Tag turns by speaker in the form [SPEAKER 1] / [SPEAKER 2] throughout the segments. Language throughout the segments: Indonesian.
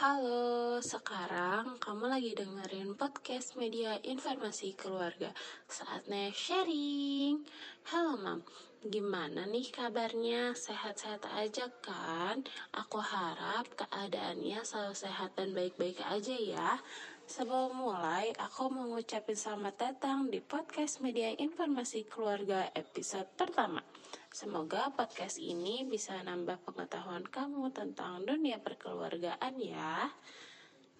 [SPEAKER 1] Halo, sekarang kamu lagi dengerin podcast media informasi keluarga. Saatnya sharing. Halo, Mam. Gimana nih kabarnya? Sehat-sehat aja kan? Aku harap keadaannya selalu sehat dan baik-baik aja ya. Sebelum mulai, aku mau ngucapin selamat datang di podcast media informasi keluarga episode pertama. Semoga podcast ini bisa nambah pengetahuan kamu tentang dunia perkeluargaan ya.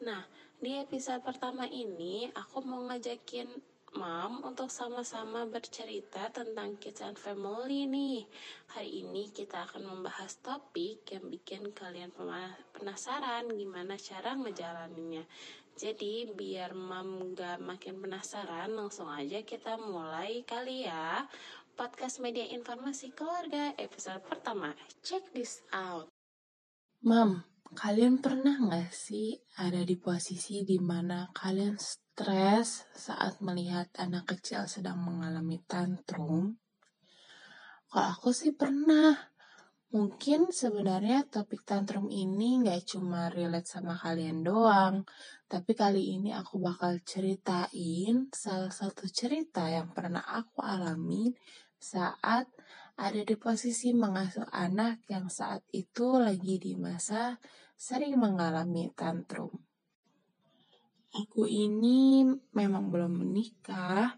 [SPEAKER 1] Nah, di episode pertama ini aku mau ngajakin Mam untuk sama-sama bercerita tentang kids and family nih. Hari ini kita akan membahas topik yang bikin kalian penasaran gimana cara ngejalaninnya. Jadi biar Mam gak makin penasaran, langsung aja kita mulai kali ya podcast media informasi keluarga episode pertama. Check this out.
[SPEAKER 2] Mam, kalian pernah nggak sih ada di posisi di mana kalian stres saat melihat anak kecil sedang mengalami tantrum? Kalau aku sih pernah. Mungkin sebenarnya topik tantrum ini nggak cuma relate sama kalian doang, tapi kali ini aku bakal ceritain salah satu cerita yang pernah aku alami saat ada di posisi mengasuh anak yang saat itu lagi di masa sering mengalami tantrum. Aku ini memang belum menikah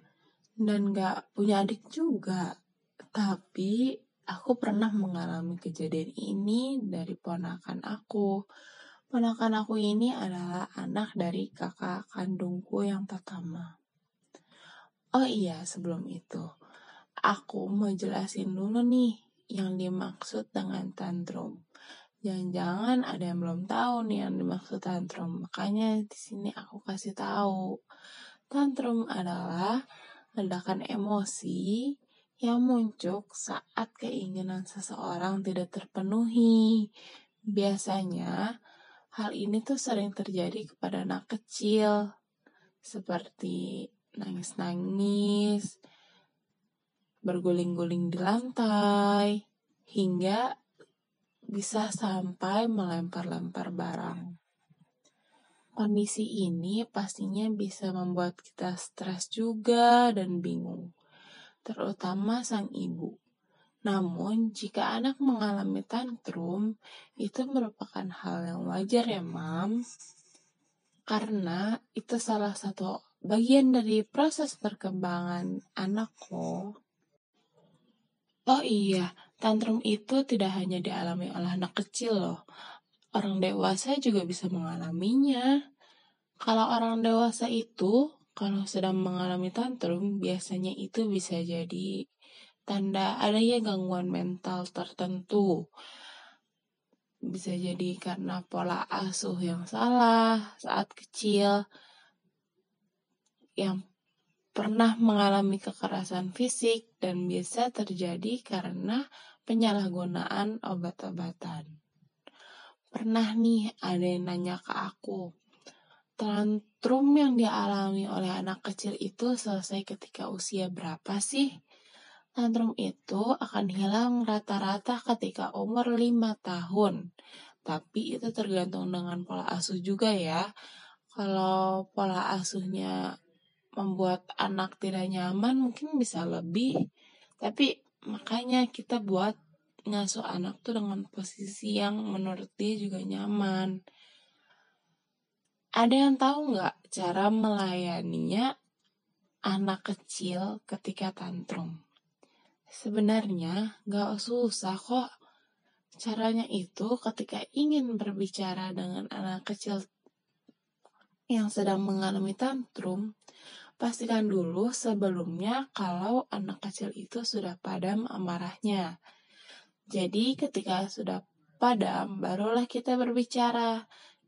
[SPEAKER 2] dan gak punya adik juga. Tapi aku pernah mengalami kejadian ini dari ponakan aku. Ponakan aku ini adalah anak dari kakak kandungku yang pertama. Oh iya, sebelum itu aku mau jelasin dulu nih yang dimaksud dengan tantrum. Jangan-jangan ada yang belum tahu nih yang dimaksud tantrum. Makanya di sini aku kasih tahu. Tantrum adalah ledakan emosi yang muncul saat keinginan seseorang tidak terpenuhi. Biasanya hal ini tuh sering terjadi kepada anak kecil seperti nangis-nangis, berguling-guling di lantai, hingga bisa sampai melempar-lempar barang. Kondisi ini pastinya bisa membuat kita stres juga dan bingung, terutama sang ibu. Namun, jika anak mengalami tantrum, itu merupakan hal yang wajar ya, Mam. Karena itu salah satu bagian dari proses perkembangan anak kok. Oh iya, tantrum itu tidak hanya dialami oleh anak kecil loh. Orang dewasa juga bisa mengalaminya. Kalau orang dewasa itu, kalau sedang mengalami tantrum, biasanya itu bisa jadi tanda adanya gangguan mental tertentu. Bisa jadi karena pola asuh yang salah saat kecil, yang pernah mengalami kekerasan fisik dan bisa terjadi karena penyalahgunaan obat-obatan. Pernah nih ada yang nanya ke aku, tantrum yang dialami oleh anak kecil itu selesai ketika usia berapa sih? Tantrum itu akan hilang rata-rata ketika umur 5 tahun. Tapi itu tergantung dengan pola asuh juga ya. Kalau pola asuhnya membuat anak tidak nyaman mungkin bisa lebih tapi makanya kita buat ngasuh anak tuh dengan posisi yang menurut dia juga nyaman ada yang tahu nggak cara melayaninya anak kecil ketika tantrum sebenarnya nggak susah kok caranya itu ketika ingin berbicara dengan anak kecil yang sedang mengalami tantrum, Pastikan dulu sebelumnya kalau anak kecil itu sudah padam amarahnya. Jadi ketika sudah padam, barulah kita berbicara.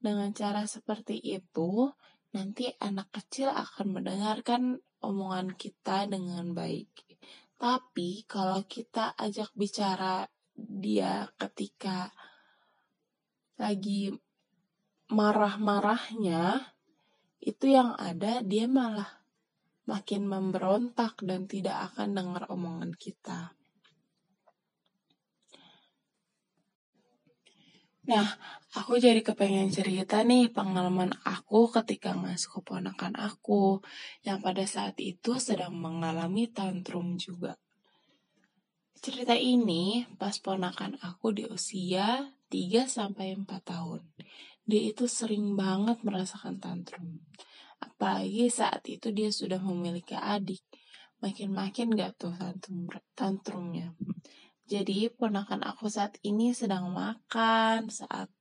[SPEAKER 2] Dengan cara seperti itu, nanti anak kecil akan mendengarkan omongan kita dengan baik. Tapi kalau kita ajak bicara dia ketika lagi marah-marahnya, itu yang ada dia malah makin memberontak dan tidak akan dengar omongan kita. Nah, aku jadi kepengen cerita nih pengalaman aku ketika ngasuh keponakan aku yang pada saat itu sedang mengalami tantrum juga. Cerita ini pas ponakan aku di usia 3 sampai 4 tahun. Dia itu sering banget merasakan tantrum. Apalagi saat itu dia sudah memiliki adik. Makin-makin gak tuh tantrum tantrumnya. Jadi ponakan aku saat ini sedang makan, saat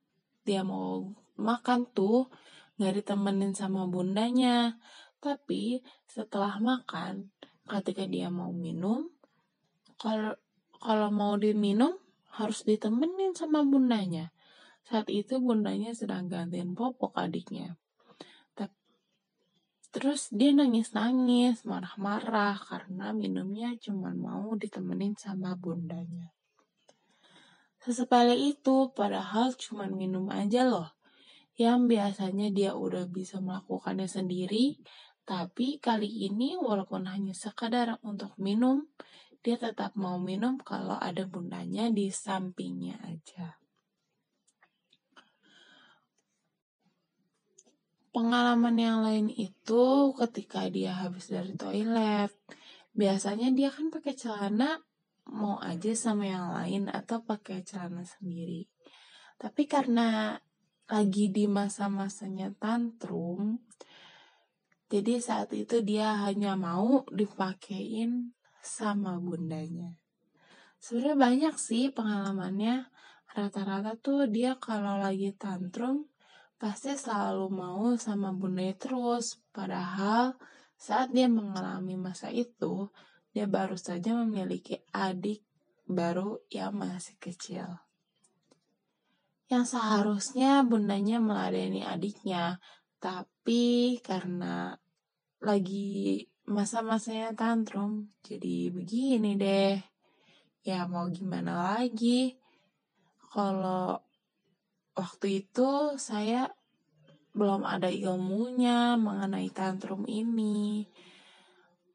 [SPEAKER 2] dia mau makan tuh nggak ditemenin sama bundanya. Tapi setelah makan, ketika dia mau minum, kalau kalau mau diminum harus ditemenin sama bundanya. Saat itu bundanya sedang gantiin popok adiknya. Terus dia nangis-nangis, marah-marah karena minumnya cuma mau ditemenin sama bundanya. Sesepele itu, padahal cuma minum aja loh. Yang biasanya dia udah bisa melakukannya sendiri, tapi kali ini walaupun hanya sekadar untuk minum, dia tetap mau minum kalau ada bundanya di sampingnya aja. Pengalaman yang lain itu ketika dia habis dari toilet. Biasanya dia kan pakai celana mau aja sama yang lain atau pakai celana sendiri. Tapi karena lagi di masa-masanya tantrum, jadi saat itu dia hanya mau dipakein sama bundanya. Sebenarnya banyak sih pengalamannya. Rata-rata tuh dia kalau lagi tantrum pasti selalu mau sama bunda terus. Padahal saat dia mengalami masa itu, dia baru saja memiliki adik baru yang masih kecil. Yang seharusnya bundanya meladeni adiknya, tapi karena lagi masa-masanya tantrum, jadi begini deh. Ya mau gimana lagi? Kalau waktu itu saya belum ada ilmunya mengenai tantrum ini.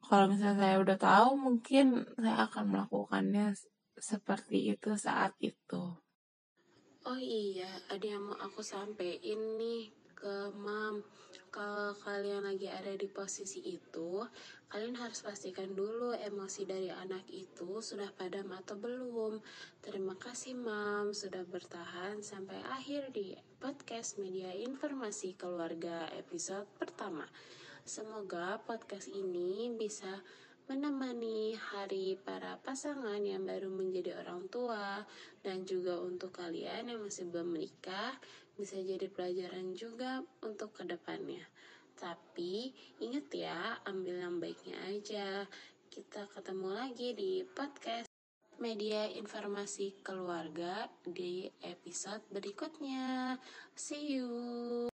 [SPEAKER 2] Kalau misalnya saya udah tahu, mungkin saya akan melakukannya seperti itu saat itu.
[SPEAKER 1] Oh iya, ada yang mau aku sampaikan nih ke mam kalau kalian lagi ada di posisi itu kalian harus pastikan dulu emosi dari anak itu sudah padam atau belum. Terima kasih mam sudah bertahan sampai akhir di podcast media informasi keluarga episode pertama. Semoga podcast ini bisa menemani hari para pasangan yang baru menjadi orang tua dan juga untuk kalian yang masih belum menikah bisa jadi pelajaran juga untuk ke depannya. Tapi ingat ya, ambil yang baiknya aja. Kita ketemu lagi di podcast media informasi keluarga di episode berikutnya. See you.